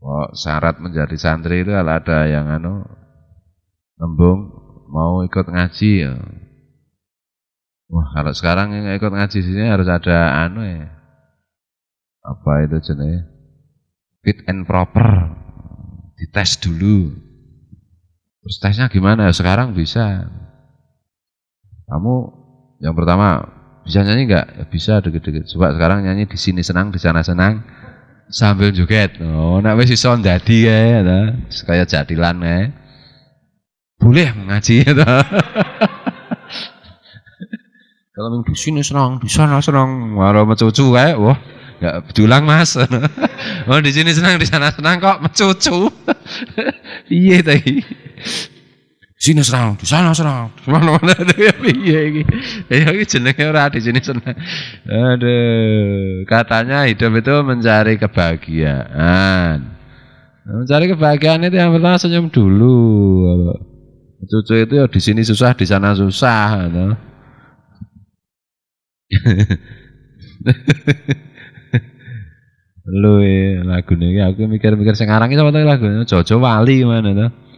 Kok syarat menjadi santri itu kalau ada yang anu nembung mau ikut ngaji ya. Wah, kalau sekarang yang ikut ngaji sini harus ada anu ya. Apa itu jenis? Fit and proper. Dites dulu. Terus tesnya gimana? Sekarang bisa. Kamu yang pertama bisa nyanyi nggak? Ya bisa dikit-dikit. Coba sekarang nyanyi di sini senang, di sana senang sambil joget. Oh, nak wis iso ndadi kae ta. Kaya jadilan kae. Boleh mengaji ya Kalau di sini senang, di sana senang, walau mencucu kae, wah, enggak betulang Mas. oh, di sini senang, di sana senang kok mencucu. Iya tadi sini serang, di sana serang, mana-mana ya piye iki. Ya iki jenenge ora di sini senang. Aduh, katanya hidup itu mencari kebahagiaan. Mencari kebahagiaan itu yang pertama senyum dulu. Cucu itu ya di sini susah, di sana susah. No. Lu lagu ini aku mikir-mikir sekarang itu apa lagu Jojo Wali gimana tuh?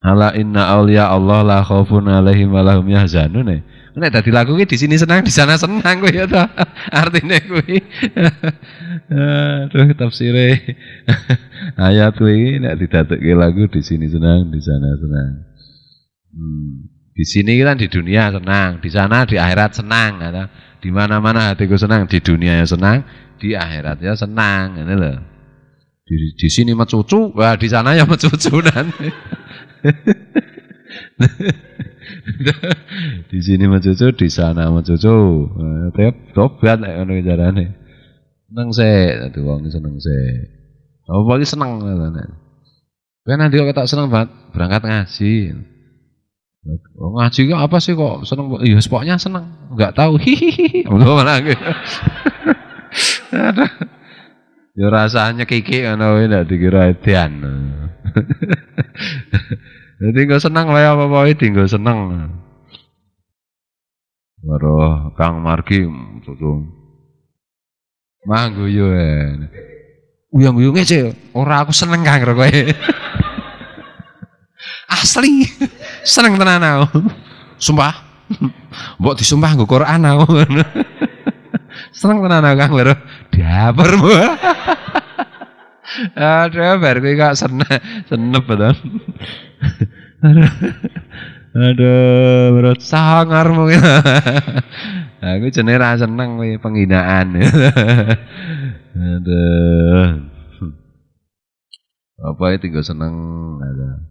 Ala inna aulia Allah la khaufun alaihim wa lahum yahzanun. Eh. Nek dadi lagu ki di sini senang, di sana senang kuwi ya ta. Artine kuwi. Aduh tafsire. Ayat kuwi nek didadekke lagu di sini senang, di sana senang. Hmm. Di sini kan di dunia senang, di sana di akhirat senang, ya di mana-mana hatiku senang, di dunia ya senang, di akhirat ya senang, ini loh. Di, di sini mencucu, wah di sana ya mencucu nanti di sini mencucu, di sana mencucu. Tiap tobat lek ngono carane. Seneng sik, dadi wong seneng sik. Apa iki seneng ngene. Kowe nanti kok tak seneng banget berangkat ngaji. Oh, ngaji kok apa sih kok seneng? Iya, pokoknya seneng. Enggak tahu. Hihihi. Ngono malah. Aduh. Ya rasanya kiki ngono ndak dikira edian. Jadi nggak senang lah ya apa-apa itu nggak senang. Baru Kang Margi tutung. Manggu yo Uyang uyang aja, orang aku seneng kang kowe. Asli, seneng tenan aku. Sumpah. Mbok disumpah nggo Quran aku. seneng tenan aku kang baru diapermu. Aduh, bar kowe senep senep betul. Aduh, berat sangar mungkin. Aku jenenge ra seneng kowe penghinaan. Aduh. Apa itu tinggal seneng ada.